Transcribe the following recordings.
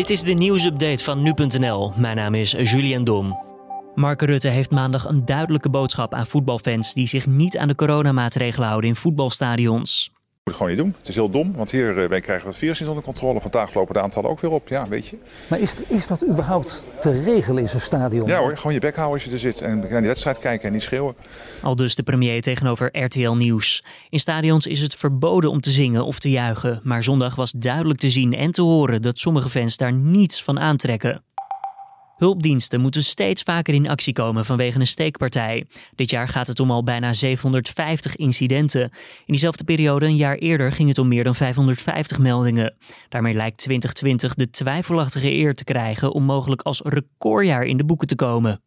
Dit is de nieuwsupdate van nu.nl. Mijn naam is Julian Dom. Mark Rutte heeft maandag een duidelijke boodschap aan voetbalfans die zich niet aan de coronamaatregelen houden in voetbalstadions het gewoon niet doen. Het is heel dom, want hier uh, krijgen we het virus niet onder controle. Vandaag lopen de aantallen ook weer op, ja, weet je. Maar is, is dat überhaupt te regelen in zo'n stadion? Ja hoor, gewoon je bek houden als je er zit en naar die wedstrijd kijken en niet schreeuwen. Al dus de premier tegenover RTL Nieuws. In stadions is het verboden om te zingen of te juichen. Maar zondag was duidelijk te zien en te horen dat sommige fans daar niets van aantrekken. Hulpdiensten moeten steeds vaker in actie komen vanwege een steekpartij. Dit jaar gaat het om al bijna 750 incidenten. In diezelfde periode een jaar eerder ging het om meer dan 550 meldingen. Daarmee lijkt 2020 de twijfelachtige eer te krijgen om mogelijk als recordjaar in de boeken te komen.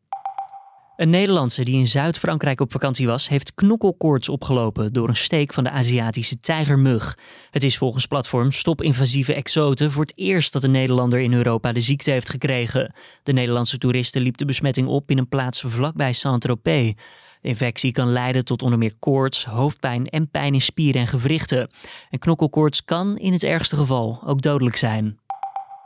Een Nederlandse die in Zuid-Frankrijk op vakantie was, heeft knokkelkoorts opgelopen door een steek van de Aziatische tijgermug. Het is volgens platform Stop Invasieve Exoten voor het eerst dat een Nederlander in Europa de ziekte heeft gekregen. De Nederlandse toeristen liep de besmetting op in een plaats vlakbij Saint-Tropez. De infectie kan leiden tot onder meer koorts, hoofdpijn en pijn in spieren en gewrichten. En knokkelkoorts kan in het ergste geval ook dodelijk zijn.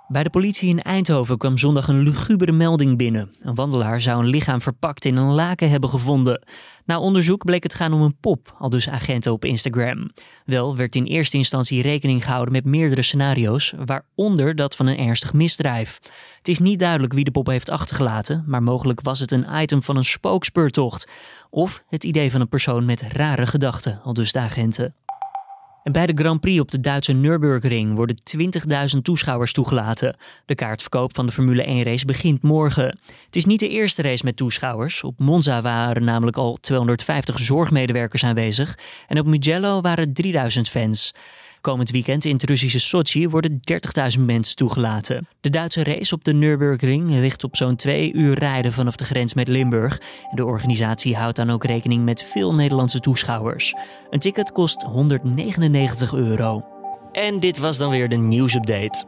Bij de politie in Eindhoven kwam zondag een lugubere melding binnen. Een wandelaar zou een lichaam verpakt in een laken hebben gevonden. Na onderzoek bleek het gaan om een pop, al dus agenten op Instagram. Wel werd in eerste instantie rekening gehouden met meerdere scenario's, waaronder dat van een ernstig misdrijf. Het is niet duidelijk wie de pop heeft achtergelaten, maar mogelijk was het een item van een spookspeurtocht. Of het idee van een persoon met rare gedachten, al dus de agenten. En bij de Grand Prix op de Duitse Nürburgring worden 20.000 toeschouwers toegelaten. De kaartverkoop van de Formule 1 race begint morgen. Het is niet de eerste race met toeschouwers. Op Monza waren namelijk al 250 zorgmedewerkers aanwezig en op Mugello waren 3000 fans. Komend weekend in het Russische Sochi worden 30.000 mensen toegelaten. De Duitse race op de Nürburgring ligt op zo'n twee uur rijden vanaf de grens met Limburg. De organisatie houdt dan ook rekening met veel Nederlandse toeschouwers. Een ticket kost 199 euro. En dit was dan weer de nieuwsupdate.